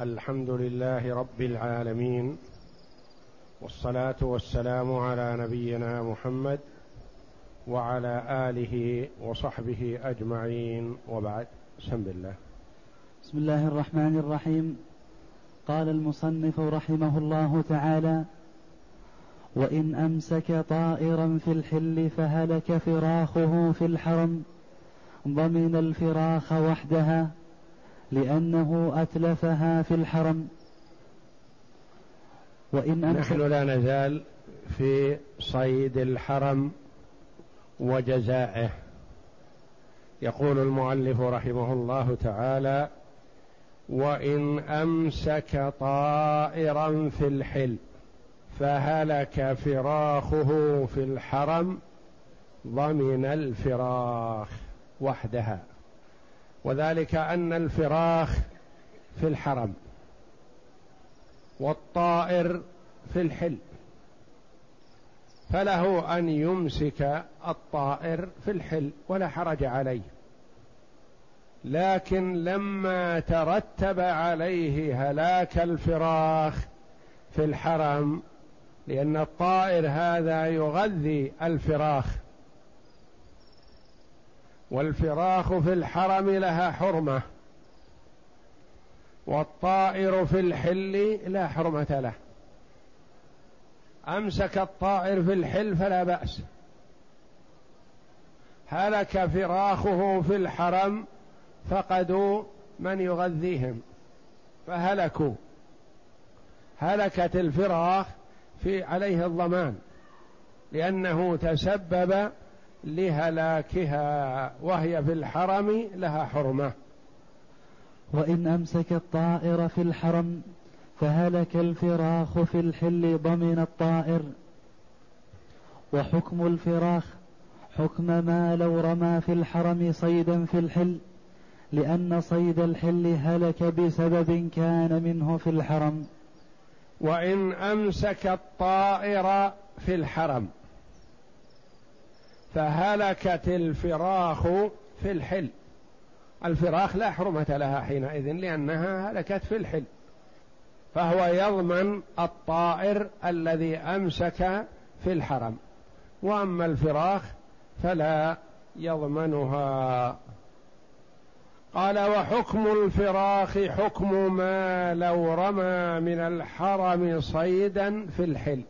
الحمد لله رب العالمين والصلاة والسلام على نبينا محمد وعلى آله وصحبه أجمعين. وبعد بسم الله. بسم الله الرحمن الرحيم. قال المصنف رحمه الله تعالى وإن أمسك طائرا في الحل فهلك فراخه في الحرم ضمن الفراخ وحدها لأنه أتلفها في الحرم. وإن نحن لا نزال في صيد الحرم وجزائه. يقول المؤلف رحمه الله تعالى وإن أمسك طائرا في الحل فهلك فراخه في الحرم ضمن الفراخ وحدها. وذلك أن الفراخ في الحرم والطائر في الحل فله أن يمسك الطائر في الحل ولا حرج عليه. لكن لما ترتب عليه هلاك الفراخ في الحرم لأن الطائر هذا يغذي الفراخ. والفراخ في الحرم لها حرمة والطائر في الحل لا حرمة له. أمسك الطائر في الحل فلا بأس. هلك فراخه في الحرم فقدوا من يغذيهم فهلكوا. هلكت الفراخ في عليه الضمان لأنه تسبب لهلاكها وهي في الحرم لها حرمة. وإن أمسك الطائر في الحرم فهلك الفراخ في الحل ضمن الطائر. وحكم الفراخ حكم ما لو رمى في الحرم صيدا في الحل لأن صيد الحل هلك بسبب كان منه في الحرم. وإن أمسك الطائر في الحرم فهلكت الفراخ في الحل. الفراخ لا حرمة لها حينئذ لأنها هلكت في الحل. فهو يضمن الطائر الذي أمسك في الحرم. وأما الفراخ فلا يضمنها. قال وحكم الفراخ حكم ما لو رمى من الحرم صيدا في الحل.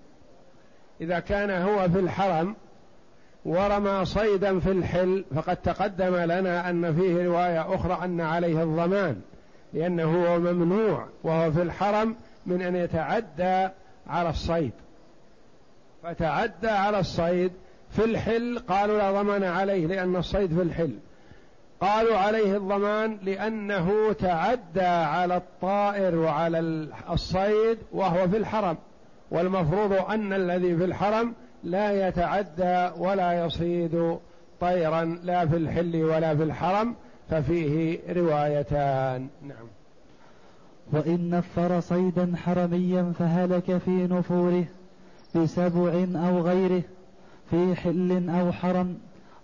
إذا كان هو في الحرم ورمى صيدا في الحل فقد تقدم لنا أن فيه رواية أخرى أن عليه الضمان لأنه هو ممنوع وهو في الحرم من أن يتعدى على الصيد. فتعدى على الصيد في الحل قالوا لا ضمان عليه لأن الصيد في الحل. قالوا عليه الضمان لأنه تعدى على الطائر وعلى الصيد وهو في الحرم. والمفروض أن الذي في الحرم لا يتعدى ولا يصيد طيرا لا في الحل ولا في الحرم ففيه روايتان. نعم. وإن نفر صيدا حرميا فهلك في نفوره بسبع أو غيره في حل أو حرم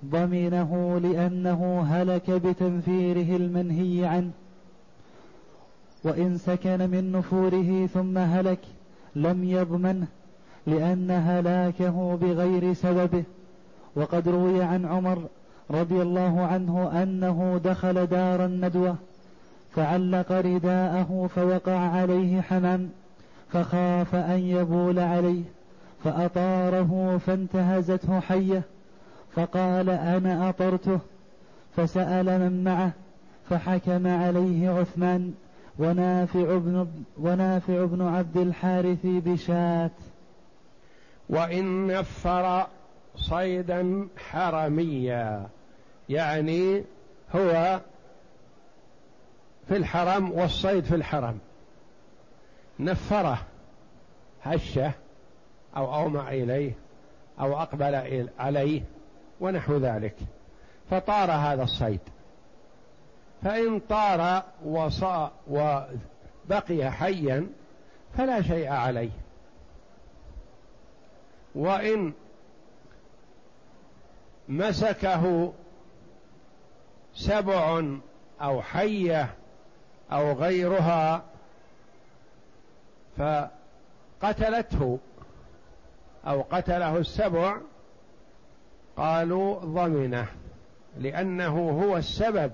ضمنه لأنه هلك بتنفيره المنهي عنه. وإن سكن من نفوره ثم هلك لم يضمنه لأن هلاكه بغير سببه. وقد روي عن عمر رضي الله عنه أنه دخل دار الندوة فعلق رداءه فوقع عليه حمام فخاف أن يبول عليه فأطاره فانتهزته حية فقال أنا أطرته فسأل من معه فحكم عليه عثمان ونافع بن, ونافع بن عبد الحارث بشات وإن نفر صيدا حرميا يعني هو في الحرم والصيد في الحرم نفره هشه أو أومع إليه أو أقبل عليه ونحو ذلك. فطار هذا الصيد. فإن طار وصا وبقي حيا فلا شيء عليه. وإن مسكه سبع أو حية أو غيرها فقتلته أو قتله السبع قالوا ضمنه لأنه هو السبب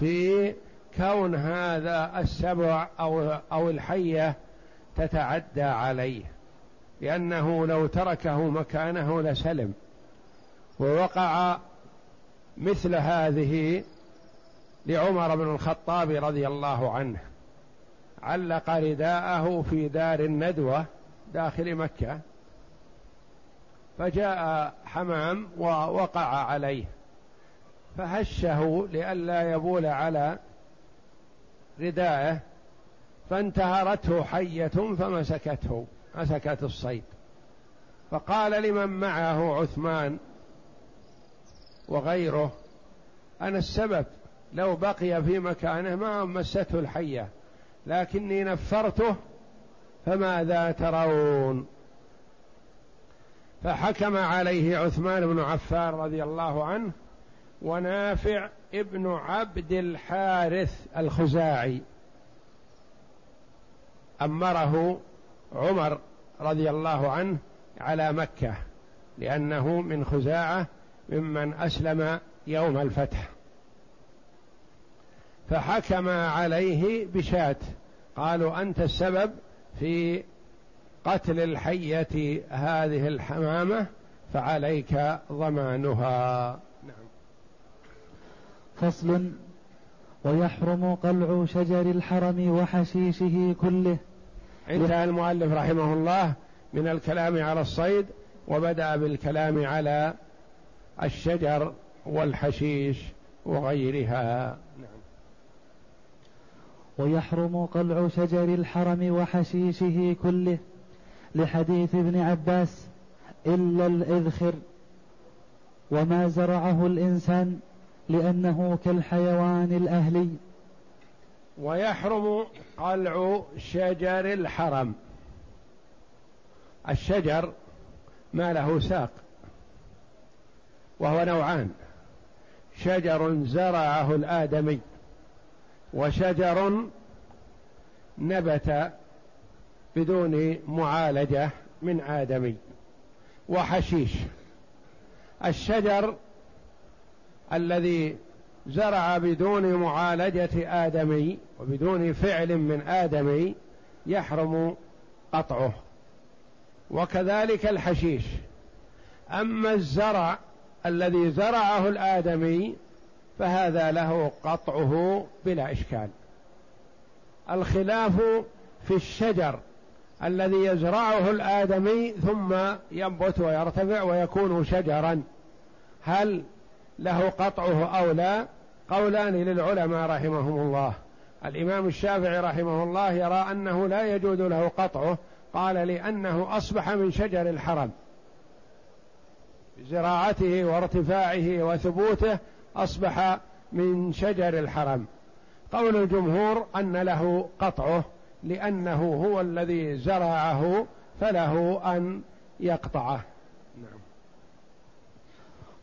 في كون هذا السبع أو أو الحية تتعدى عليه. لأنه لو تركه مكانه لسلم ووقع مثل هذه لعمر بن الخطاب رضي الله عنه علق رداءه في دار الندوة داخل مكة فجاء حمام ووقع عليه فهشه لئلا يبول على رداءه فانتهرته حية فمسكته. مسكت الصيد. فقال لمن معه عثمان وغيره أنا السبب لو بقي في مكانه ما مسته الحية لكني نفرته فماذا ترون؟ فحكم عليه عثمان بن عفان رضي الله عنه ونافع ابن عبد الحارث الخزاعي. أمره عمر رضي الله عنه على مكة لأنه من خزاعة ممن أسلم يوم الفتح. فحكم عليه بشاة قالوا أنت السبب في قتل الحية هذه الحمامة فعليك ضمانها. نعم. فصل. ويحرم قلع شجر الحرم وحشيشه كله انتهى المؤلف رحمه الله من الكلام على الصيد وبدأ بالكلام على الشجر والحشيش وغيرها. نعم. ويحرم قلع شجر الحرم وحشيشه كله لحديث ابن عباس إلا الإذخر. وما زرعه الإنسان لأنه كالحيوان الأهلي. ويحرم قلع شجر الحرم. الشجر ما له ساق وهو نوعان. شجر زرعه الآدمي وشجر نبت بدون معالجة من آدمي وحشيش. الشجر الذي زرع بدون معالجة آدمي وبدون فعل من آدمي يحرم قطعه. وكذلك الحشيش. أما الزرع الذي زرعه الآدمي فهذا له قطعه بلا إشكال. الخلاف في الشجر الذي يزرعه الآدمي ثم ينبت ويرتفع ويكون شجرا. هل له قطعه أو لا؟ قولان للعلماء رحمهم الله. الإمام الشافعي رحمه الله يرى أنه لا يجوز له قطعه. قال لأنه أصبح من شجر الحرم. زراعته وارتفاعه وثبوته أصبح من شجر الحرم. قول الجمهور أن له قطعه لأنه هو الذي زرعه فله أن يقطعه.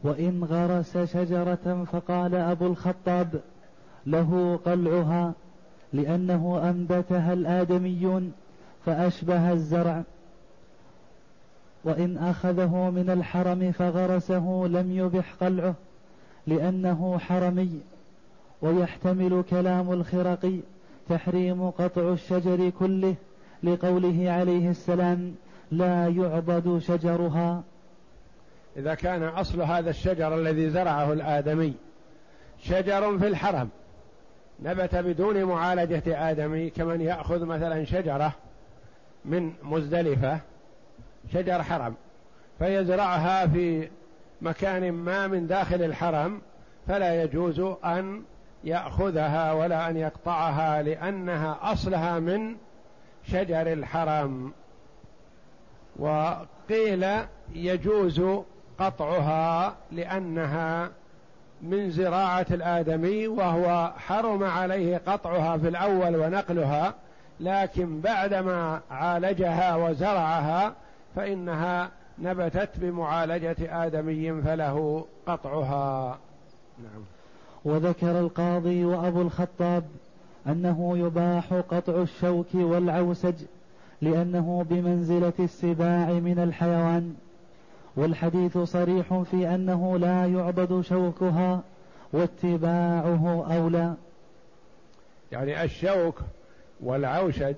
وإن غرس شجرة فقال أبو الخطاب له قلعها لأنه أنبتها الآدميون فأشبه الزرع. وإن أخذه من الحرم فغرسه لم يبح قلعه لأنه حرمي. ويحتمل كلام الخرقي تحريم قطع الشجر كله لقوله عليه السلام لا يعضد شجرها. إذا كان أصل هذا الشجر الذي زرعه الآدمي شجر في الحرم. نبت بدون معالجة آدمي كمن يأخذ مثلا شجرة من مزدلفة شجر حرم. فيزرعها في مكان ما من داخل الحرم فلا يجوز أن يأخذها ولا أن يقطعها لأنها أصلها من شجر الحرم. وقيل يجوز قطعها لأنها من زراعة الآدمي وهو حرم عليه قطعها في الأول ونقلها لكن بعدما عالجها وزرعها فإنها نبتت بمعالجة آدمي فله قطعها. نعم. وذكر القاضي وأبو الخطاب أنه يباح قطع الشوك والعوسج لأنه بمنزلة السباع من الحيوان. والحديث صريح في أنه لا يعبد شوكها واتباعه أولى. يعني الشوك والعوشج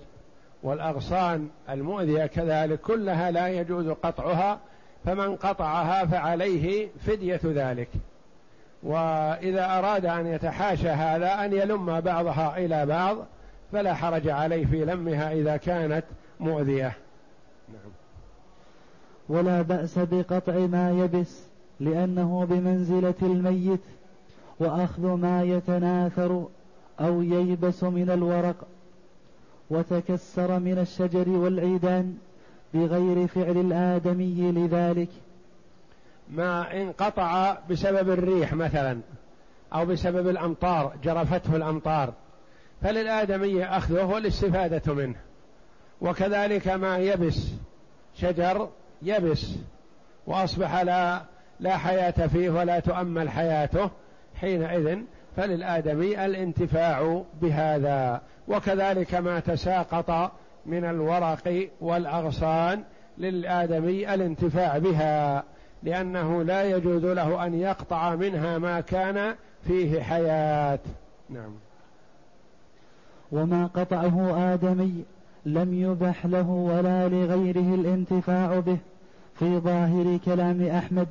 والأغصان المؤذية كذلك كلها لا يجوز قطعها فمن قطعها فعليه فدية ذلك. وإذا أراد أن يتحاشى هذا أن يلم بعضها إلى بعض فلا حرج عليه في لمها إذا كانت مؤذية. نعم. ولا بأس بقطع ما يبس لأنه بمنزلة الميت وأخذ ما يتناثر أو ييبس من الورق وتكسر من الشجر والعيدان بغير فعل الآدمي لذلك. ما انقطع بسبب الريح مثلا أو بسبب الأمطار جرفته الأمطار فللآدمي أخذه والاستفادة منه. وكذلك ما يبس شجر يبس وأصبح لا لا حياة فيه ولا تؤمل حياته حينئذ. فللآدمي الانتفاع بهذا وكذلك ما تساقط من الورق والأغصان للآدمي الانتفاع بها لأنه لا يجوز له أن يقطع منها ما كان فيه حياة. نعم. وما قطعه آدمي لم يبح له ولا لغيره الانتفاع به في ظاهر كلام أحمد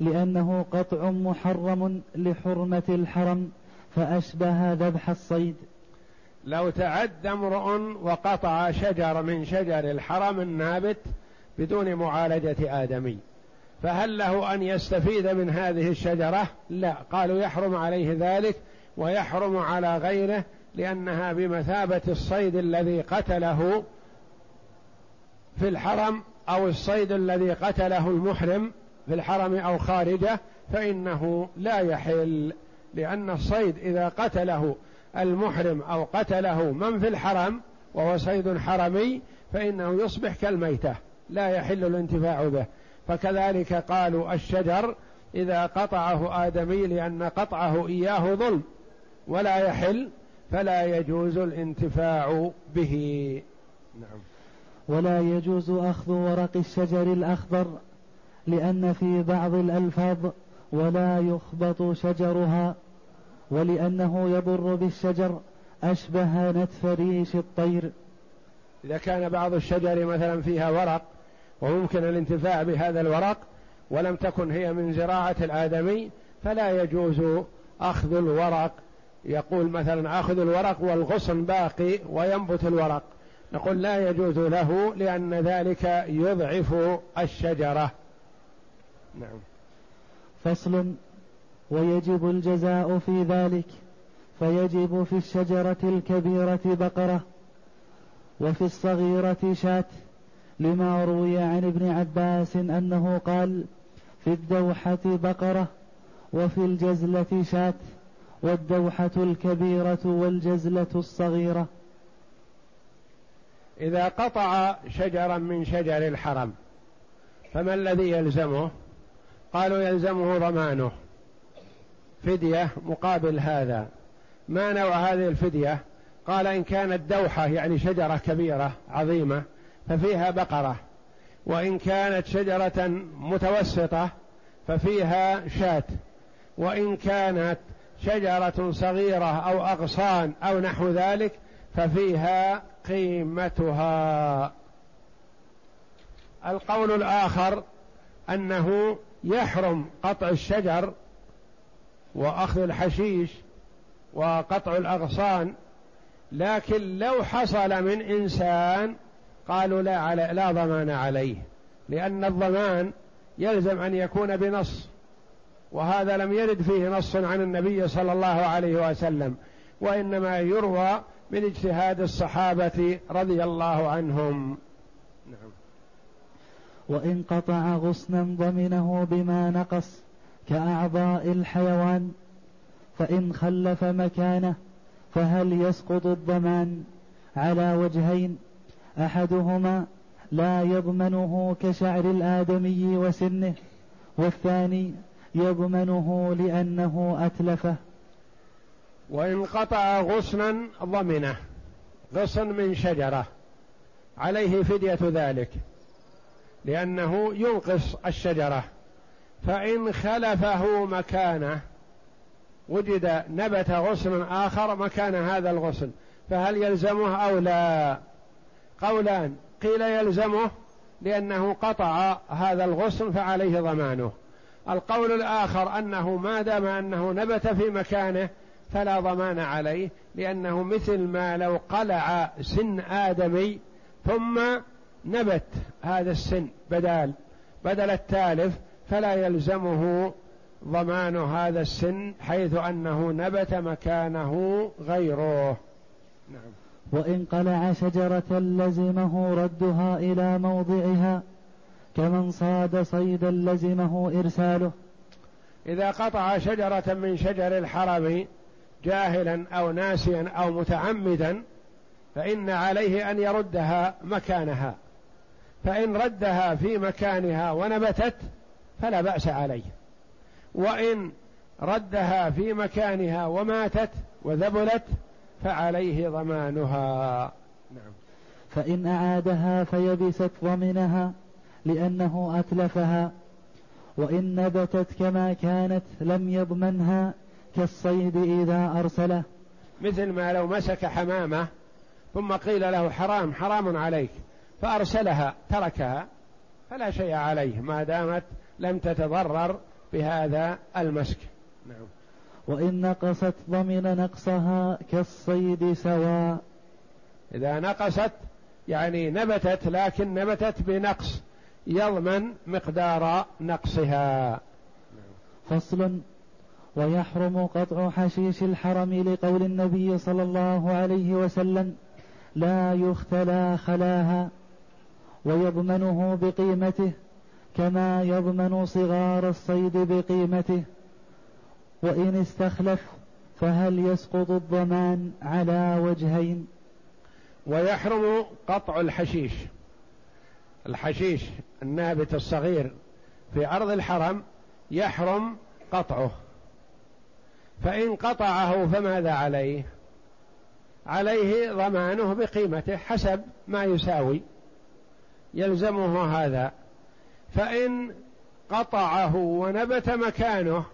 لأنه قطع محرم لحرمة الحرم فأشبه ذبح الصيد لو تعد امرؤ وقطع شجر من شجر الحرم النابت بدون معالجة آدمي فهل له أن يستفيد من هذه الشجرة؟ لا قالوا يحرم عليه ذلك ويحرم على غيره لأنها بمثابة الصيد الذي قتله في الحرم أو الصيد الذي قتله المحرم في الحرم أو خارجه فإنه لا يحل لأن الصيد إذا قتله المحرم أو قتله من في الحرم وهو صيد حرمي فإنه يصبح كالميتة لا يحل الانتفاع به. فكذلك قالوا الشجر إذا قطعه آدمي لأن قطعه إياه ظلم ولا يحل فلا يجوز الانتفاع به. نعم. ولا يجوز أخذ ورق الشجر الأخضر لأن في بعض الألفاظ ولا يخبط شجرها ولأنه يضر بالشجر أشبه نتف ريش الطير. إذا كان بعض الشجر مثلا فيها ورق وممكن الانتفاع بهذا الورق ولم تكن هي من زراعة الآدمي فلا يجوز أخذ الورق يقول مثلا أخذ الورق والغصن باقي وينبت الورق. نقول لا يجوز له لأن ذلك يضعف الشجرة. نعم. فصل ويجب الجزاء في ذلك فيجب في الشجرة الكبيرة بقرة وفي الصغيرة شاة لما روي عن ابن عباس أنه قال في الدوحة بقرة وفي الجزلة شاة. والدوحة الكبيرة والجزلة الصغيرة. إذا قطع شجرا من شجر الحرم فما الذي يلزمه؟ قالوا يلزمه ضمانه. فدية مقابل هذا. ما نوع هذه الفدية؟ قال إن كانت دوحة يعني شجرة كبيرة عظيمة ففيها بقرة. وإن كانت شجرة متوسطة ففيها شاة. وإن كانت شجرة صغيرة أو أغصان أو نحو ذلك ففيها قيمتها. القول الآخر أنه يحرم قطع الشجر وأخذ الحشيش وقطع الأغصان لكن لو حصل من إنسان قالوا لا على لا ضمان عليه لأن الضمان يلزم أن يكون بنص. وهذا لم يرد فيه نص عن النبي صلى الله عليه وسلم وإنما يروى من اجتهاد الصحابة رضي الله عنهم. نعم. وإن قطع غصنا ضمنه بما نقص كأعضاء الحيوان فإن خلف مكانه فهل يسقط الضمان على وجهين؟ أحدهما لا يضمنه كشعر الآدمي وسنه والثاني يضمنه لأنه أتلفه. وإن قطع غصنا ضمنه غصن من شجرة عليه فدية ذلك لأنه ينقص الشجرة. فإن خلفه مكانه وجد نبت غصن آخر مكان هذا الغصن فهل يلزمه أو لا؟ قولان قيل يلزمه لأنه قطع هذا الغصن فعليه ضمانه. القول الآخر أنه ما دام أنه نبت في مكانه فلا ضمان عليه لأنه مثل ما لو قلع سن آدمي ثم نبت هذا السن بدال بدل التالف فلا يلزمه ضمان هذا السن حيث أنه نبت مكانه غيره. نعم. وإن قلع شجرة لزمه ردها إلى موضعها كمن صاد صيدا لزمه إرساله. إذا قطع شجرة من شجر الحرم جاهلا أو ناسيا أو متعمدا فإن عليه أن يردها مكانها. فإن ردها في مكانها ونبتت فلا بأس عليه. وإن ردها في مكانها وماتت وذبلت فعليه ضمانها. نعم. فإن أعادها فيبست ضمنها. لأنه أتلفها. وإن نبتت كما كانت لم يضمنها كالصيد إذا أرسله. مثل ما لو مسك حمامة ثم قيل له حرام حرام عليك. فأرسلها تركها. فلا شيء عليه ما دامت لم تتضرر بهذا المسك. نعم. وإن نقصت ضمن نقصها كالصيد سواء. إذا نقصت يعني نبتت لكن نبتت بنقص. يضمن مقدار نقصها. فصل ويحرم قطع حشيش الحرم لقول النبي صلى الله عليه وسلم لا يختلى خلاها. ويضمنه بقيمته كما يضمن صغار الصيد بقيمته. وإن استخلف فهل يسقط الضمان على وجهين؟ ويحرم قطع الحشيش. الحشيش النابت الصغير في أرض الحرم يحرم قطعه. فإن قطعه فماذا عليه؟ عليه ضمانه بقيمته حسب ما يساوي. يلزمه هذا. فإن قطعه ونبت مكانه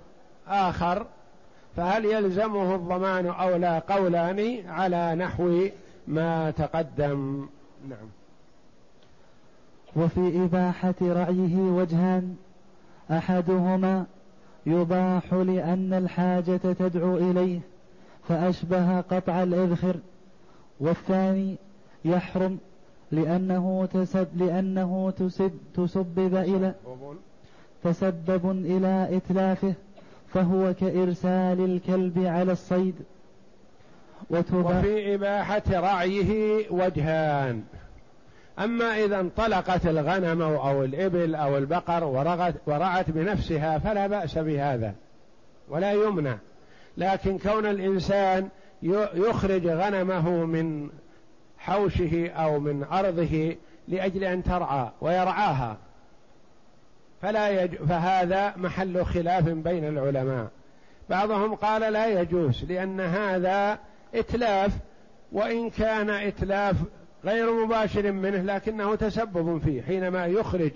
آخر فهل يلزمه الضمان أو لا؟ قولان على نحو ما تقدم. نعم. وفي إباحة رعيه وجهان أحدهما يباح لأن الحاجة تدعو إليه فأشبه قطع الإذخر والثاني يحرم لأنه تسب لأنه تسب تسبب إلى تسبب إلى إتلافه فهو كإرسال الكلب على الصيد. وفي إباحة رعيه وجهان. أما إذا انطلقت الغنم أو الإبل أو البقر ورغت ورعت بنفسها فلا بأس بهذا ولا يمنع. لكن كون الإنسان يخرج غنمه من حوشه أو من أرضه لأجل أن ترعى ويرعاها فلا يج... فهذا محل خلاف بين العلماء. بعضهم قال لا يجوز لأن هذا إتلاف وإن كان إتلاف غير مباشر منه لكنه تسبب فيه حينما يخرج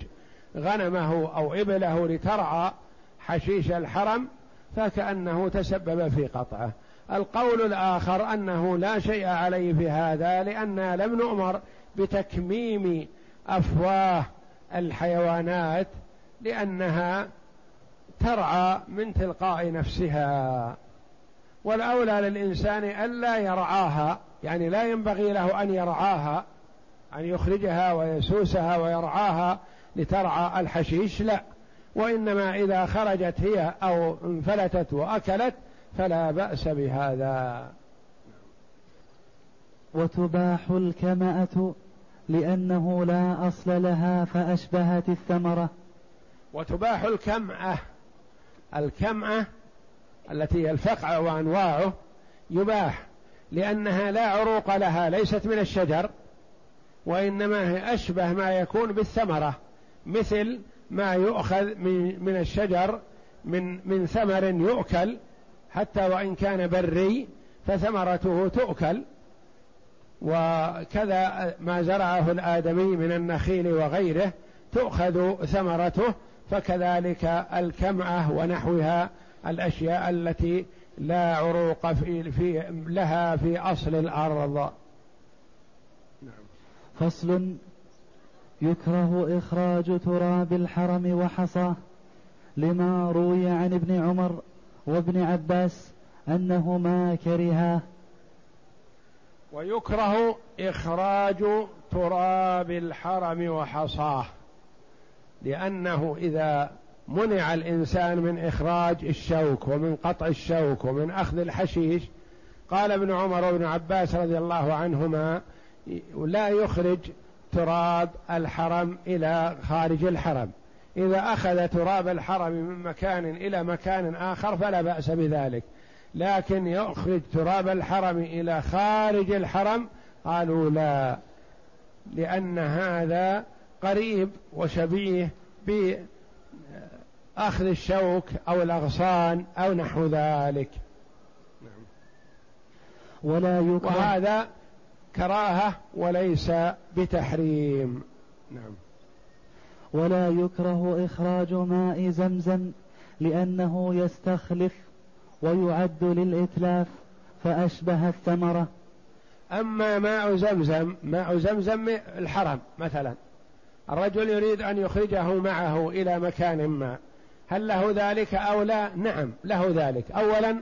غنمه أو إبله لترعى حشيش الحرم فكأنه تسبب في قطعه. القول الآخر أنه لا شيء عليه في هذا لأننا لم نؤمر بتكميم أفواه الحيوانات لأنها ترعى من تلقاء نفسها. والأولى للإنسان ألا يرعاها يعني لا ينبغي له أن يرعاها أن يخرجها ويسوسها ويرعاها لترعى الحشيش لا. وإنما إذا خرجت هي أو انفلتت وأكلت فلا بأس بهذا. وتباح الكمأة لأنه لا أصل لها فأشبهت الثمرة. وتباح الكمأة الكمأة التي هي الفقع وأنواعه يباح لأنها لا عروق لها ليست من الشجر وإنما هي أشبه ما يكون بالثمرة مثل ما يؤخذ من, من الشجر من من ثمر يؤكل حتى وإن كان بري فثمرته تؤكل. وكذا ما زرعه الآدمي من النخيل وغيره تؤخذ ثمرته فكذلك الكمعة ونحوها الأشياء التي لا عروق في, في لها في أصل الأرض نعم. فصل يكره إخراج تراب الحرم وحصاه لما روي عن ابن عمر وابن عباس أنهما كرها ويكره إخراج تراب الحرم وحصاه لأنه إذا منع الإنسان من إخراج الشوك ومن قطع الشوك ومن أخذ الحشيش. قال ابن عمر وابن عباس رضي الله عنهما لا يخرج تراب الحرم إلى خارج الحرم. إذا أخذ تراب الحرم من مكان إلى مكان آخر فلا بأس بذلك. لكن يخرج تراب الحرم إلى خارج الحرم قالوا لا لأن هذا قريب وشبيه بأخذ الشوك أو الأغصان أو نحو ذلك. نعم. ولا يكره وهذا كراهة وليس بتحريم. نعم. ولا يكره إخراج ماء زمزم لأنه يستخلف ويعد للإتلاف فأشبه الثمرة. أما ماء زمزم ماء زمزم الحرم مثلا الرجل يريد أن يخرجه معه إلى مكان ما. هل له ذلك أو لا؟ نعم له ذلك. أولا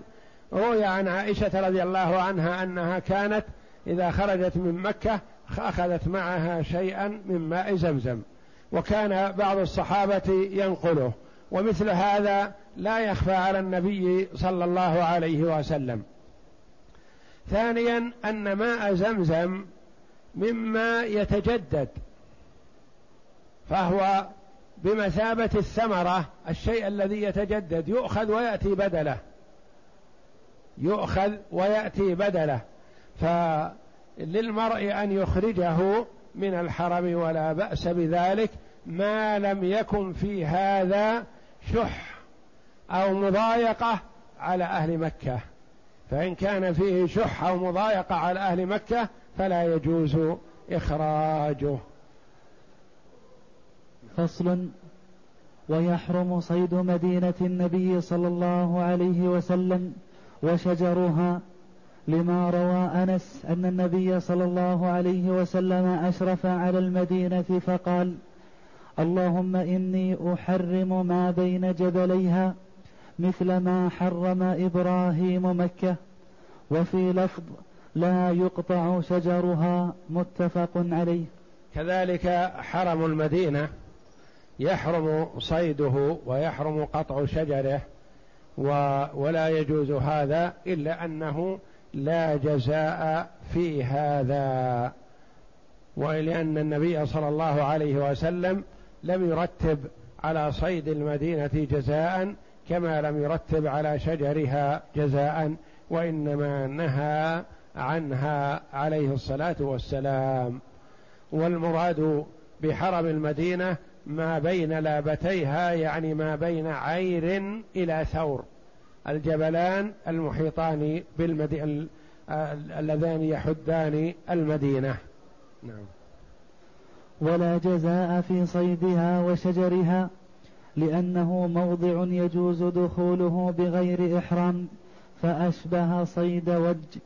روي عن عائشة رضي الله عنها أنها كانت إذا خرجت من مكة أخذت معها شيئا من ماء زمزم وكان بعض الصحابة ينقله ومثل هذا لا يخفى على النبي صلى الله عليه وسلم. ثانيا أن ماء زمزم مما يتجدد فهو بمثابة الثمرة الشيء الذي يتجدد يؤخذ ويأتي بدله. يؤخذ ويأتي بدله. فللمرء أن يخرجه من الحرم ولا بأس بذلك ما لم يكن في هذا شح أو مضايقة على أهل مكة. فإن كان فيه شح أو مضايقة على أهل مكة فلا يجوز إخراجه. فصل ويحرم صيد مدينة النبي صلى الله عليه وسلم وشجرها لما روى أنس أن النبي صلى الله عليه وسلم أشرف على المدينة فقال اللهم إني أحرم ما بين جبليها مثل ما حرم إبراهيم مكة وفي لفظ لا يقطع شجرها متفق عليه. كذلك حرم المدينة يحرم صيده ويحرم قطع شجره ولا يجوز هذا إلا أنه لا جزاء في هذا. ولأن النبي صلى الله عليه وسلم لم يرتب على صيد المدينة جزاء كما لم يرتب على شجرها جزاء وإنما نهى عنها عليه الصلاة والسلام. والمراد بحرم المدينة ما بين لابتيها يعني ما بين عير إلى ثور. الجبلان المحيطان بالمدينة اللذان يحدان المدينة. نعم. ولا جزاء في صيدها وشجرها لأنه موضع يجوز دخوله بغير إحرام فأشبه صيد وج.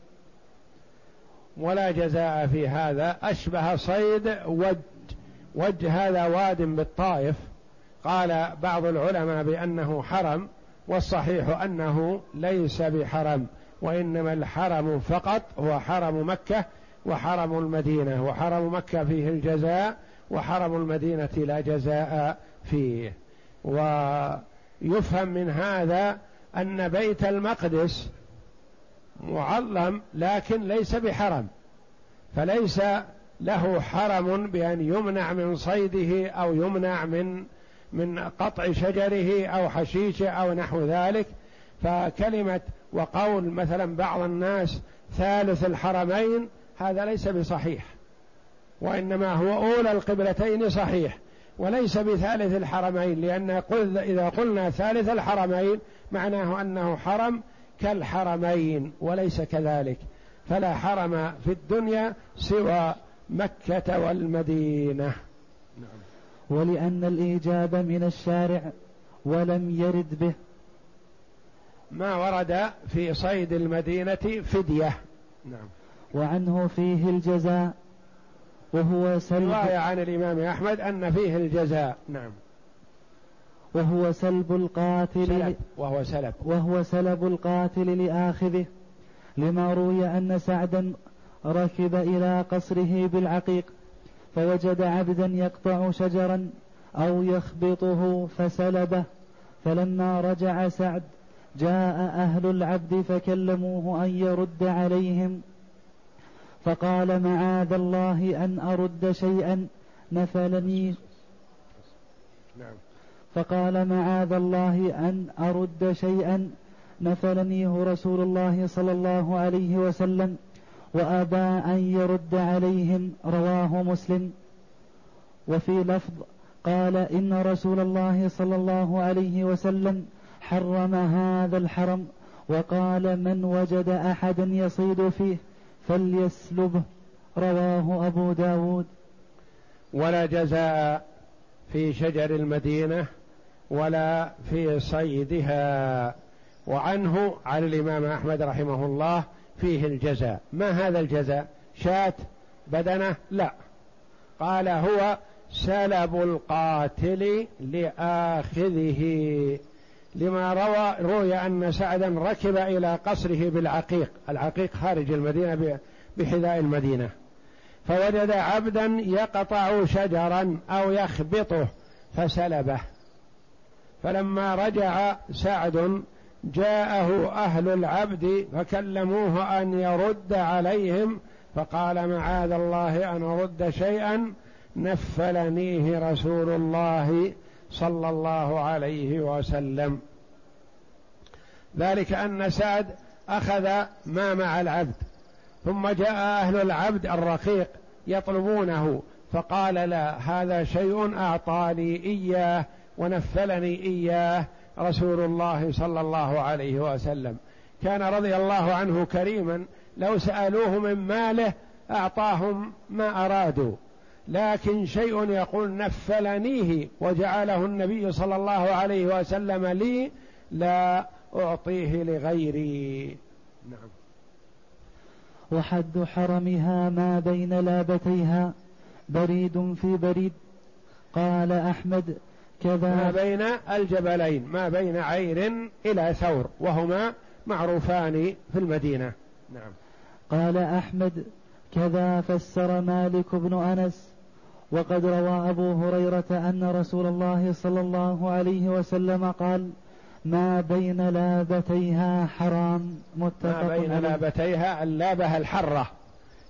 ولا جزاء في هذا أشبه صيد وج. وج هذا واد بالطائف. قال بعض العلماء بأنه حرم والصحيح أنه ليس بحرم وإنما الحرم فقط هو حرم مكة وحرم المدينة وحرم مكة فيه الجزاء وحرم المدينة لا جزاء فيه. ويفهم من هذا أن بيت المقدس معظم لكن ليس بحرم فليس له حرم بأن يمنع من صيده أو يمنع من من قطع شجره أو حشيشه أو نحو ذلك. فكلمة وقول مثلا بعض الناس ثالث الحرمين هذا ليس بصحيح وإنما هو أولى القبلتين صحيح وليس بثالث الحرمين لأن إذا قلنا ثالث الحرمين معناه أنه حرم كالحرمين وليس كذلك. فلا حرم في الدنيا سوى مكة والمدينة. نعم. ولأن الإيجاب من الشارع ولم يرد به. ما ورد في صيد المدينة فدية. نعم. وعنه فيه الجزاء وهو سلب رواية عن الإمام أحمد أن فيه الجزاء. نعم. وهو سلب القاتل سلب وهو سلب. وهو سلب القاتل لآخذه لما روي أن سعدا ركب إلى قصره بالعقيق فوجد عبدا يقطع شجرا أو يخبطه فسلبه. فلما رجع سعد جاء أهل العبد فكلموه أن يرد عليهم. فقال معاذ الله أن أرد شيئا نفلني. نعم فقال معاذ الله أن أرد شيئا نفلنيه رسول الله صلى الله عليه وسلم. وأبى أن يرد عليهم رواه مسلم. وفي لفظ قال إن رسول الله صلى الله عليه وسلم حرم هذا الحرم وقال من وجد أحدا يصيد فيه فليسلبه. رواه أبو داود. ولا جزاء في شجر المدينة ولا في صيدها. وعنه عن الإمام أحمد رحمه الله فيه الجزاء. ما هذا الجزاء؟ شاة بدنة؟ لا. قال هو سلب القاتل لآخذه. لما روى روي أن سعدا ركب إلى قصره بالعقيق. العقيق خارج المدينة بحذاء المدينة. فوجد عبدا يقطع شجرا أو يخبطه فسلبه. فلما رجع سعد جاءه أهل العبد فكلموه أن يرد عليهم فقال معاذ الله أن أرد شيئا نفلنيه رسول الله صلى الله عليه وسلم. ذلك أن سعد أخذ ما مع العبد ثم جاء أهل العبد الرقيق يطلبونه فقال لا هذا شيء أعطاني إياه ونفلني إياه رسول الله صلى الله عليه وسلم. كان رضي الله عنه كريما لو سألوه من ماله أعطاهم ما أرادوا. لكن شيء يقول نفلنيه وجعله النبي صلى الله عليه وسلم لي لا أعطيه لغيري. نعم. وحد حرمها ما بين لابتيها بريد في بريد. قال كذا ما بين الجبلين ما بين عير إلى ثور وهما معروفان في المدينة. نعم. قال أحمد كذا فسر مالك بن أنس وقد روى أبو هريرة أن رسول الله صلى الله عليه وسلم قال ما بين لابتيها حرام. متفق ما بين لابتيها اللابة الحرة.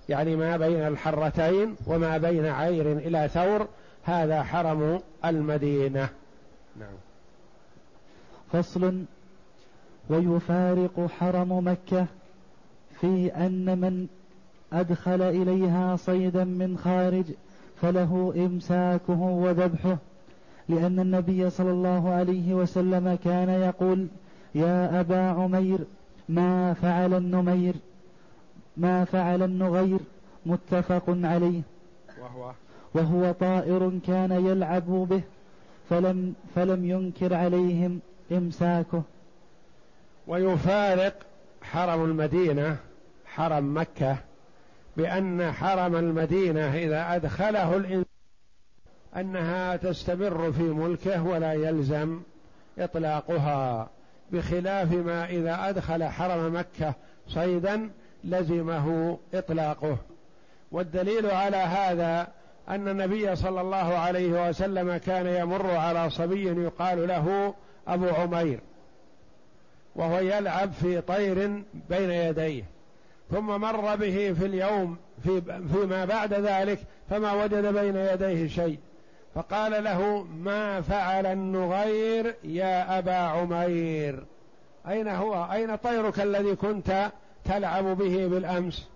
يعني ما بين الحرتين وما بين عير إلى ثور هذا حرم المدينة. نعم. فصل ويفارق حرم مكة في أن من أدخل إليها صيدا من خارج فله إمساكه وذبحه لأن النبي صلى الله عليه وسلم كان يقول يا أبا عمير ما فعل النمير ما فعل النغير متفق عليه. وهو وهو طائر كان يلعب به فلم فلم ينكر عليهم إمساكه. ويفارق حرم المدينة حرم مكة بأن حرم المدينة إذا أدخله الإنسان أنها تستمر في ملكه ولا يلزم إطلاقها. بخلاف ما إذا أدخل حرم مكة صيدا لزمه إطلاقه. والدليل على هذا أن النبي صلى الله عليه وسلم كان يمر على صبي يقال له أبو عمير وهو يلعب في طير بين يديه ثم مر به في اليوم في فيما بعد ذلك فما وجد بين يديه شيء فقال له ما فعل النغير يا أبا عمير؟ أين هو؟ أين طيرك الذي كنت تلعب به بالأمس؟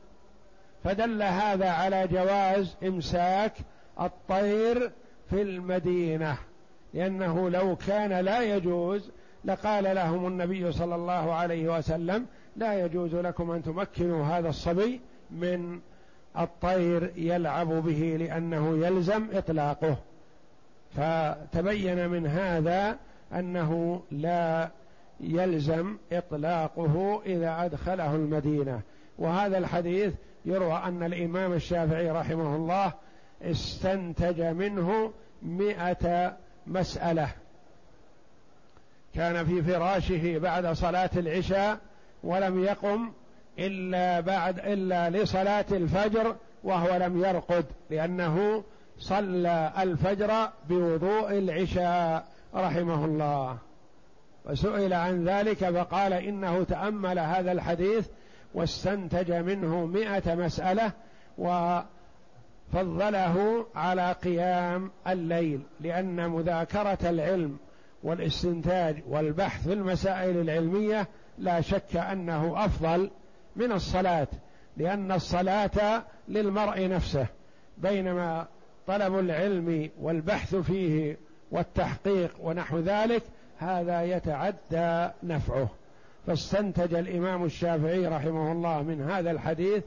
فدل هذا على جواز إمساك الطير في المدينة لأنه لو كان لا يجوز لقال لهم النبي صلى الله عليه وسلم لا يجوز لكم أن تمكنوا هذا الصبي من الطير يلعب به لأنه يلزم إطلاقه. فتبين من هذا أنه لا يلزم إطلاقه إذا أدخله المدينة. وهذا الحديث يروى أن الإمام الشافعي رحمه الله استنتج منه مئة مسألة. كان في فراشه بعد صلاة العشاء ولم يقم إلا بعد إلا لصلاة الفجر وهو لم يرقد لأنه صلى الفجر بوضوء العشاء رحمه الله. وسئل عن ذلك فقال إنه تأمل هذا الحديث واستنتج منه مئة مسألة وفضله على قيام الليل لأن مذاكرة العلم والاستنتاج والبحث في المسائل العلمية لا شك أنه أفضل من الصلاة لأن الصلاة للمرء نفسه بينما طلب العلم والبحث فيه والتحقيق ونحو ذلك هذا يتعدى نفعه. فاستنتج الإمام الشافعي رحمه الله من هذا الحديث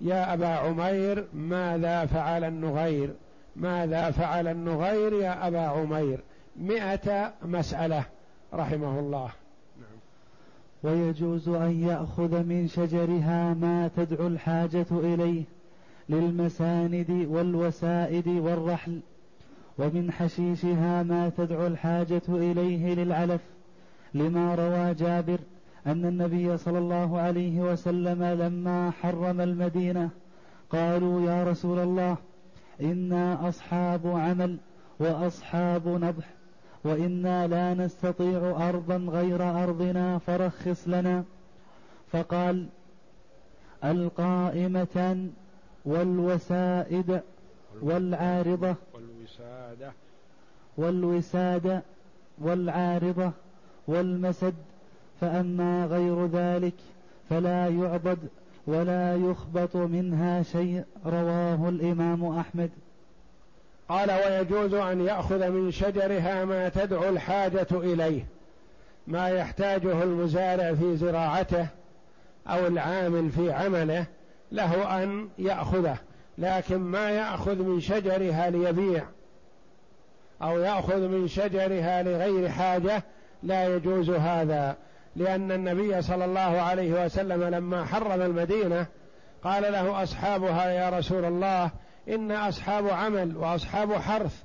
يا أبا عمير ماذا فعل النغير؟ ماذا فعل النغير يا أبا عمير؟ مئة مسألة رحمه الله. نعم. ويجوز أن يأخذ من شجرها ما تدعو الحاجة إليه للمساند والوسائد والرحل ومن حشيشها ما تدعو الحاجة إليه للعلف لما روى جابر أن النبي صلى الله عليه وسلم لما حرم المدينة قالوا يا رسول الله إنا أصحاب عمل وأصحاب نضح وإنا لا نستطيع أرضا غير أرضنا فرخص لنا. فقال القائمة والوسائد والعارضة. والوسادة. والوسادة والعارضة والمسد فأما غير ذلك فلا يعبد ولا يخبط منها شيء رواه الإمام أحمد. قال ويجوز أن يأخذ من شجرها ما تدعو الحاجة إليه ما يحتاجه المزارع في زراعته أو العامل في عمله له أن يأخذه لكن ما يأخذ من شجرها ليبيع أو يأخذ من شجرها لغير حاجة لا يجوز هذا. لأن النبي صلى الله عليه وسلم لما حرم المدينة قال له أصحابها يا رسول الله إن أصحاب عمل وأصحاب حرث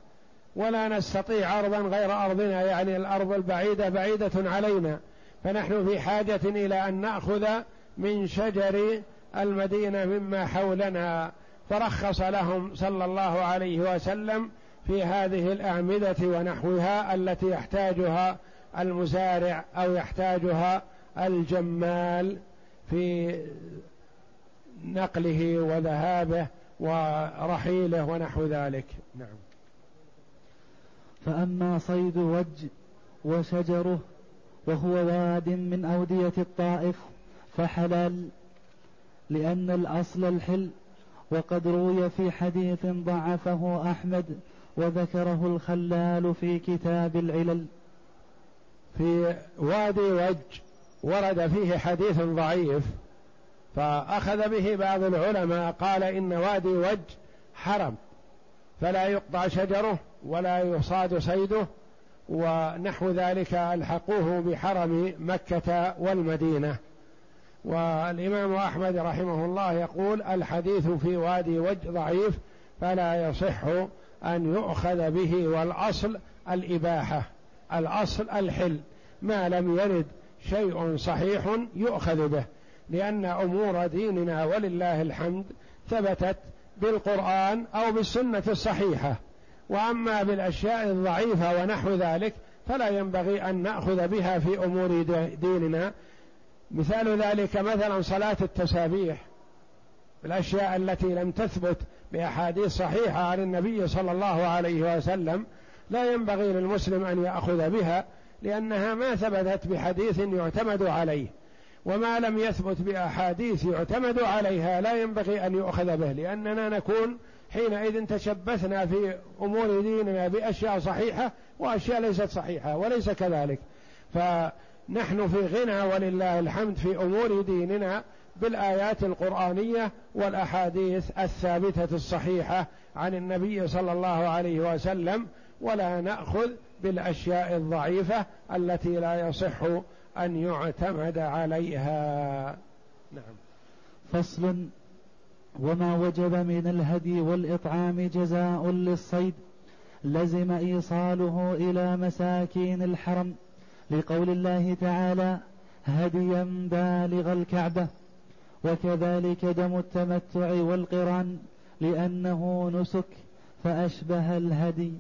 ولا نستطيع أرضا غير أرضنا يعني الأرض البعيدة بعيدة علينا فنحن في حاجة إلى أن نأخذ من شجر المدينة مما حولنا. فرخص لهم صلى الله عليه وسلم في هذه الأعمدة ونحوها التي يحتاجها المزارع أو يحتاجها الجمال في نقله وذهابه ورحيله ونحو ذلك. نعم. فأما صيد وج وشجره وهو واد من أودية الطائف فحلال لأن الأصل الحل وقد روي في حديث ضعفه أحمد وذكره الخلال في كتاب العلل. في وادي وج ورد فيه حديث ضعيف فأخذ به بعض العلماء قال إن وادي وج حرم فلا يقطع شجره ولا يصاد صيده ونحو ذلك ألحقوه بحرم مكة والمدينة. والإمام أحمد رحمه الله يقول الحديث في وادي وج ضعيف فلا يصح أن يؤخذ به والأصل الإباحة. الأصل الحل. ما لم يرد شيء صحيح يؤخذ به لأن أمور ديننا ولله الحمد ثبتت بالقرآن أو بالسنة الصحيحة. وأما بالأشياء الضعيفة ونحو ذلك فلا ينبغي أن نأخذ بها في أمور ديننا. مثال ذلك مثلا صلاة التسابيح. الأشياء التي لم تثبت بأحاديث صحيحة عن النبي صلى الله عليه وسلم لا ينبغي للمسلم أن يأخذ بها لأنها ما ثبتت بحديث يعتمد عليه وما لم يثبت بأحاديث يعتمد عليها لا ينبغي أن يؤخذ به لأننا نكون حينئذ تشبثنا في أمور ديننا بأشياء صحيحة وأشياء ليست صحيحة وليس كذلك. نحن في غنى ولله الحمد في أمور ديننا بالآيات القرآنية والأحاديث الثابتة الصحيحة عن النبي صلى الله عليه وسلم ولا نأخذ بالأشياء الضعيفة التي لا يصح أن يعتمد عليها. نعم. فصل. وما وجب من الهدي والإطعام جزاء للصيد لزم إيصاله إلى مساكين الحرم لقول الله تعالى هديا بالغ الكعبة. وكذلك دم التمتع والقران لأنه نسك فأشبه الهدي.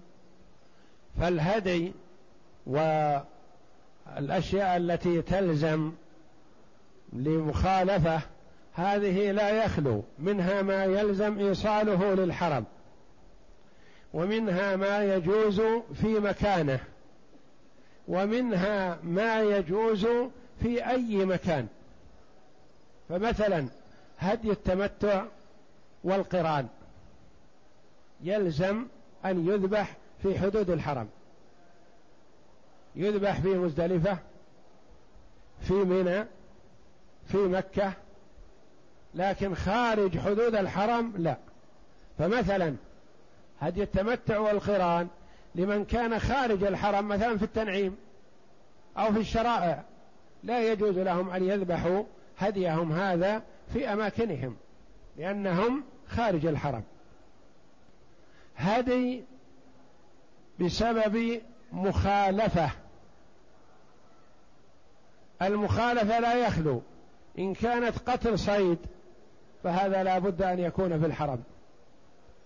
فالهدي والأشياء التي تلزم لمخالفة هذه لا يخلو منها ما يلزم إيصاله للحرم ومنها ما يجوز في مكانه ومنها ما يجوز في أي مكان. فمثلا هدي التمتع والقرآن يلزم أن يذبح في حدود الحرم. يذبح في مزدلفة في منى في مكة لكن خارج حدود الحرم لا. فمثلا هدي التمتع والقران لمن كان خارج الحرم مثلا في التنعيم أو في الشرائع لا يجوز لهم أن يذبحوا هديهم هذا في أماكنهم لأنهم خارج الحرم. هدي بسبب مخالفة. المخالفة لا يخلو. إن كانت قتل صيد فهذا لا بد أن يكون في الحرم.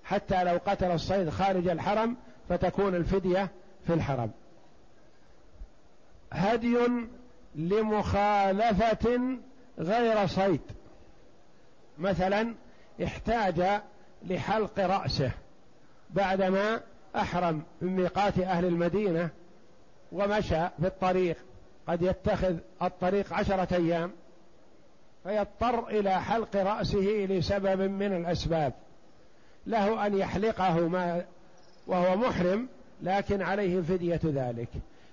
حتى لو قتل الصيد خارج الحرم فتكون الفدية في الحرم. هدي لمخالفة غير صيد. مثلا احتاج لحلق رأسه بعدما أحرم من ميقات أهل المدينة ومشى في الطريق. قد يتخذ الطريق عشرة أيام فيضطر إلى حلق رأسه لسبب من الأسباب. له أن يحلقه ما وهو محرم لكن عليه فدية ذلك.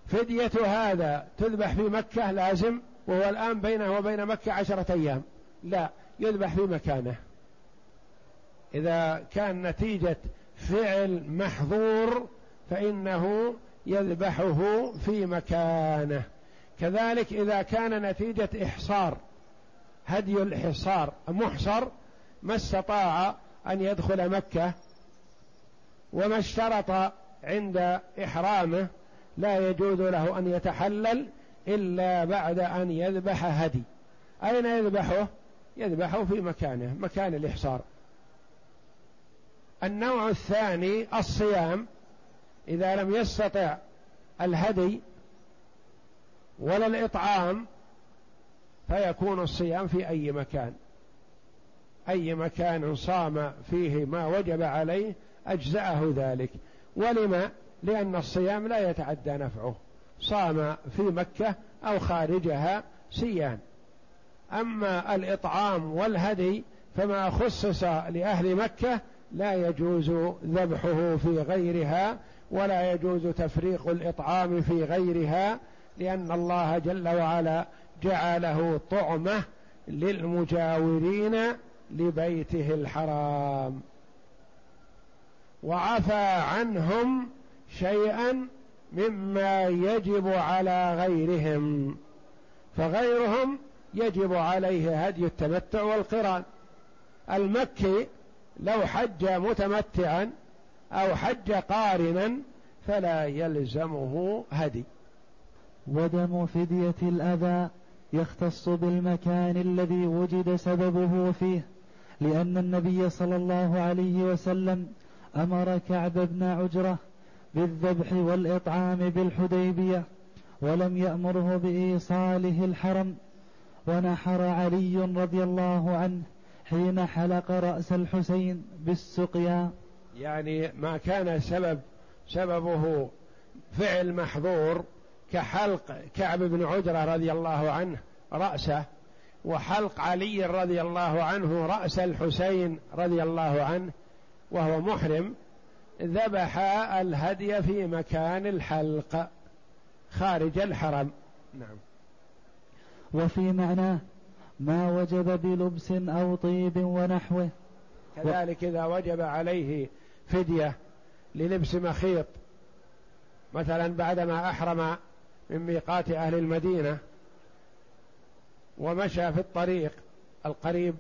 فدية هذا تذبح في مكة لازم وهو الآن بينه وبين مكة عشرة أيام. لا يذبح في مكانه. إذا كان نتيجة فعل محظور فإنه يذبحه في مكانه. كذلك إذا كان نتيجة إحصار هدي الحصار محصر ما استطاع أن يدخل مكة وما اشترط عند إحرامه لا يجوز له أن يتحلل إلا بعد أن يذبح هدي. أين يذبحه؟ يذبحه في مكانه مكان الإحصار. النوع الثاني الصيام إذا لم يستطع الهدي ولا الإطعام فيكون الصيام في أي مكان. أي مكان صام فيه ما وجب عليه أجزأه ذلك. ولما؟ لأن الصيام لا يتعدى نفعه. صام في مكة أو خارجها سيان أما الإطعام والهدي فما خصص لأهل مكة لا يجوز ذبحه في غيرها ولا يجوز تفريق الإطعام في غيرها لأن الله جل وعلا جعله طعمة للمجاورين لبيته الحرام. وعفى عنهم شيئا مما يجب على غيرهم. فغيرهم يجب عليه هدي التمتع والقران. المكي لو حج متمتعا أو حج قارنا فلا يلزمه هدي. ودم فدية الأذى يختص بالمكان الذي وجد سببه فيه لأن النبي صلى الله عليه وسلم أمر كعب بن عجرة بالذبح والإطعام بالحديبية ولم يأمره بإيصاله الحرم. ونحر علي رضي الله عنه حين حلق رأس الحسين بالسقيا. يعني ما كان سبب سببه فعل محظور كحلق كعب بن عجرة رضي الله عنه رأسه وحلق علي رضي الله عنه رأس الحسين رضي الله عنه وهو محرم ذبح الهدي في مكان الحلق خارج الحرم. نعم. وفي معناه ما وجب بلبس أو طيب ونحوه. كذلك إذا وجب عليه فدية للبس مخيط. مثلا بعدما أحرم من ميقات أهل المدينة ومشى في الطريق القريب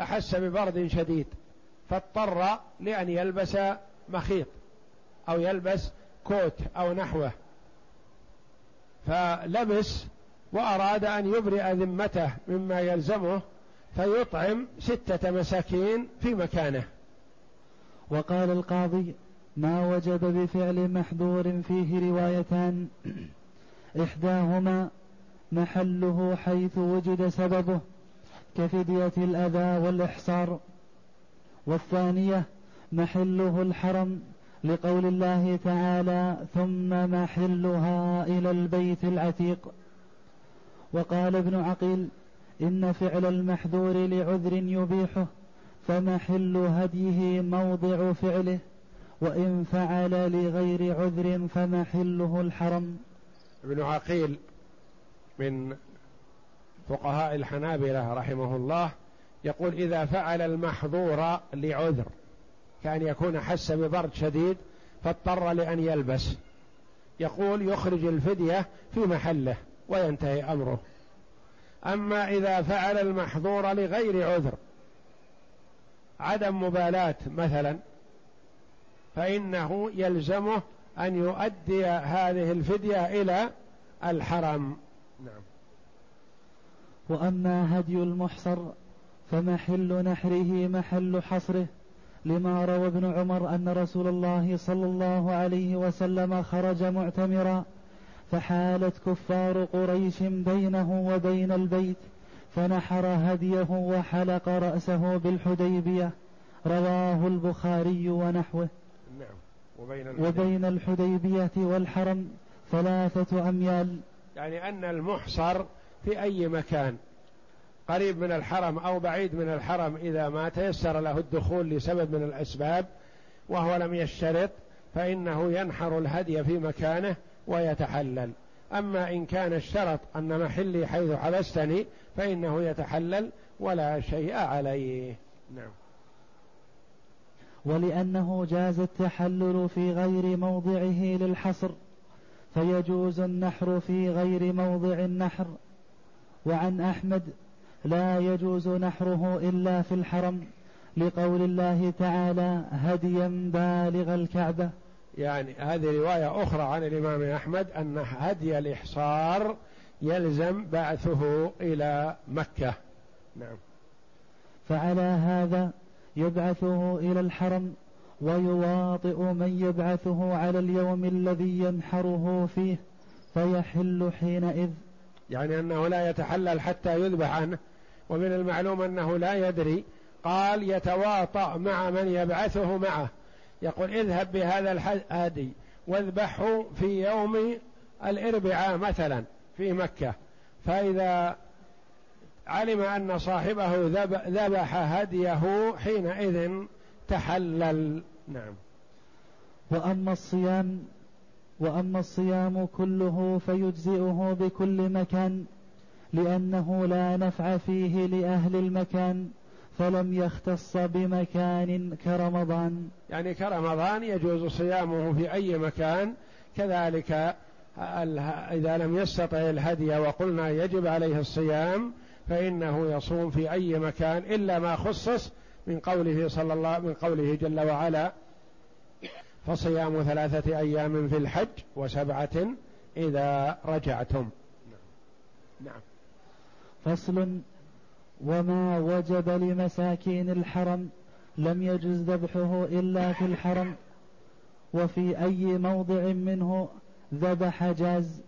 أحس ببرد شديد فاضطر لأن يلبس مخيط أو يلبس كوت أو نحوه. فلبس وأراد أن يبرئ ذمته مما يلزمه فيطعم ستة مساكين في مكانه. وقال القاضي ما وجب بفعل محذور فيه روايتان. إحداهما محله حيث وجد سببه كفدية الأذى والإحصار. والثانية محله الحرم لقول الله تعالى ثم محلها إلى البيت العتيق. وقال ابن عقيل إن فعل المحذور لعذر يبيحه فمحل هديه موضع فعله وإن فعل لغير عذر فمحله الحرم. ابن عقيل من فقهاء الحنابلة رحمه الله يقول إذا فعل المحظور لعذر كأن يكون حس ببرد شديد فاضطر لأن يلبس. يقول يخرج الفدية في محله. وينتهي أمره. أما إذا فعل المحظور لغير عذر عدم مبالاة مثلا فإنه يلزمه أن يؤدي هذه الفدية إلى الحرم. نعم. وأما هدي المحصر فمحل نحره محل حصره لما روى ابن عمر أن رسول الله صلى الله عليه وسلم خرج معتمرا. فحالت كفار قريش بينه وبين البيت فنحر هديه وحلق رأسه بالحديبية. رواه البخاري ونحوه. نعم. وبين, وبين الحديبية والحرم ثلاثة أميال. يعني أن المحصر في أي مكان قريب من الحرم أو بعيد من الحرم إذا ما تيسر له الدخول لسبب من الأسباب وهو لم يشترط فإنه ينحر الهدي في مكانه ويتحلل. أما إن كان اشترط أن محلي حيث حبستني فإنه يتحلل ولا شيء عليه. نعم. ولأنه جاز التحلل في غير موضعه للحصر فيجوز النحر في غير موضع النحر. وعن أحمد لا يجوز نحره إلا في الحرم لقول الله تعالى هديا بالغ الكعبة. يعني هذه رواية أخرى عن الإمام أحمد أن هدي الإحصار يلزم بعثه إلى مكة. نعم. فعلى هذا يبعثه إلى الحرم ويواطئ من يبعثه على اليوم الذي ينحره فيه فيحل حينئذ. يعني أنه لا يتحلل حتى يذبح عنه. ومن المعلوم أنه لا يدري. قال يتواطأ مع من يبعثه معه. يقول اذهب بهذا الهدي واذبحه في يوم الاربعاء مثلا في مكة. فإذا علم أن صاحبه ذبح هديه حينئذ تحلل. نعم. وأما الصيام وأما الصيام كله فيجزئه بكل مكان لأنه لا نفع فيه لأهل المكان. فلم يختص بمكان كرمضان. يعني كرمضان يجوز صيامه في أي مكان كذلك إذا لم يستطع الهدي وقلنا يجب عليه الصيام فإنه يصوم في أي مكان إلا ما خصص من قوله صلى الله من قوله جل وعلا فصيام ثلاثة أيام في الحج وسبعة إذا رجعتم. نعم فصل وما وجب لمساكين الحرم لم يجز ذبحه إلا في الحرم وفي أي موضع منه ذبح جاز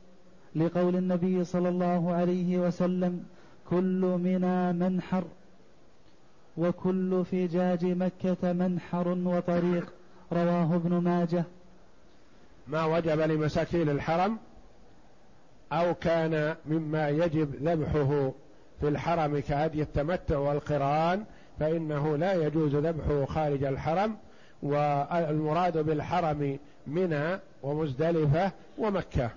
لقول النبي صلى الله عليه وسلم كل منا منحر وكل فجاج مكة منحر وطريق رواه ابن ماجه ما وجب لمساكين الحرم أو كان مما يجب ذبحه في الحرم كهدي التمتع والقران فإنه لا يجوز ذبحه خارج الحرم والمراد بالحرم منى ومزدلفة ومكة.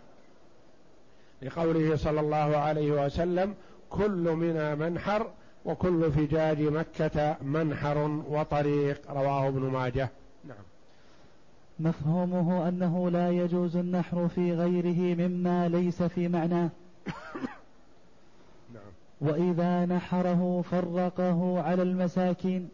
لقوله صلى الله عليه وسلم كل منا منحر وكل فجاج مكة منحر وطريق. رواه ابن ماجه. نعم. مفهومه أنه لا يجوز النحر في غيره مما ليس في معناه وإذا نحره فرقه على المساكين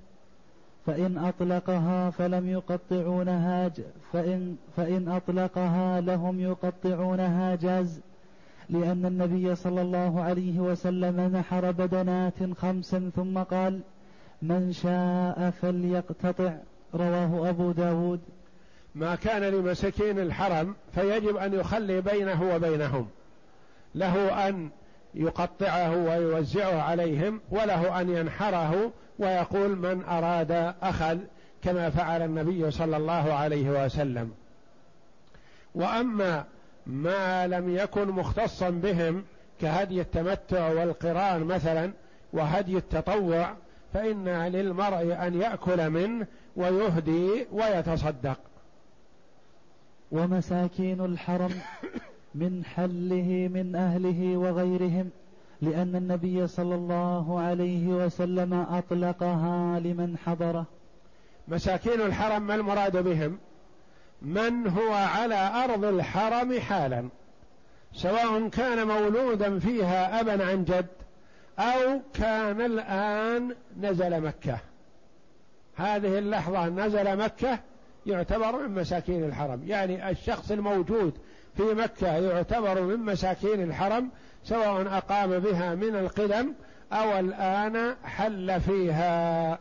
فإن أطلقها فلم يقطعونها فإن, فإن أطلقها لهم يقطعونها جاز لأن النبي صلى الله عليه وسلم نحر بدنات خمسا ثم قال من شاء فليقتطع رواه أبو داود. ما كان لمساكين الحرم فيجب أن يخلي بينه وبينهم له أن يقطعه ويوزعه عليهم وله أن ينحره ويقول من أراد أخذ كما فعل النبي صلى الله عليه وسلم. وأما ما لم يكن مختصا بهم كهدي التمتع والقران مثلا وهدي التطوع فإن للمرء أن يأكل منه ويهدي ويتصدق. ومساكين الحرم من حله من أهله وغيرهم لأن النبي صلى الله عليه وسلم أطلقها لمن حضره. مساكين الحرم ما المراد بهم؟ من هو على أرض الحرم حالا سواء كان مولودا فيها أبا عن جد أو كان الآن نزل مكة. هذه اللحظة نزل مكة يعتبر من مساكين الحرم يعني الشخص الموجود في مكة يعتبر من مساكين الحرم سواء أقام بها من القدم أو الآن حل فيها.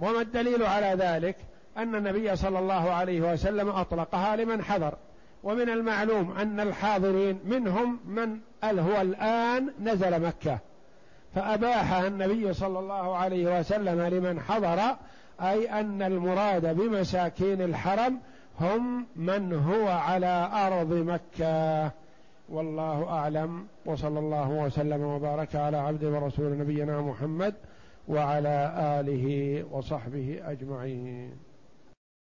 وما الدليل على ذلك؟ أن النبي صلى الله عليه وسلم أطلقها لمن حضر. ومن المعلوم أن الحاضرين منهم من هو الآن نزل مكة. فأباحها النبي صلى الله عليه وسلم لمن حضر أي أن المراد بمساكين الحرم هم من هو على أرض مكة. والله أعلم. وصلى الله وسلم وبارك على عبد ورسول نبينا محمد وعلى آله وصحبه أجمعين.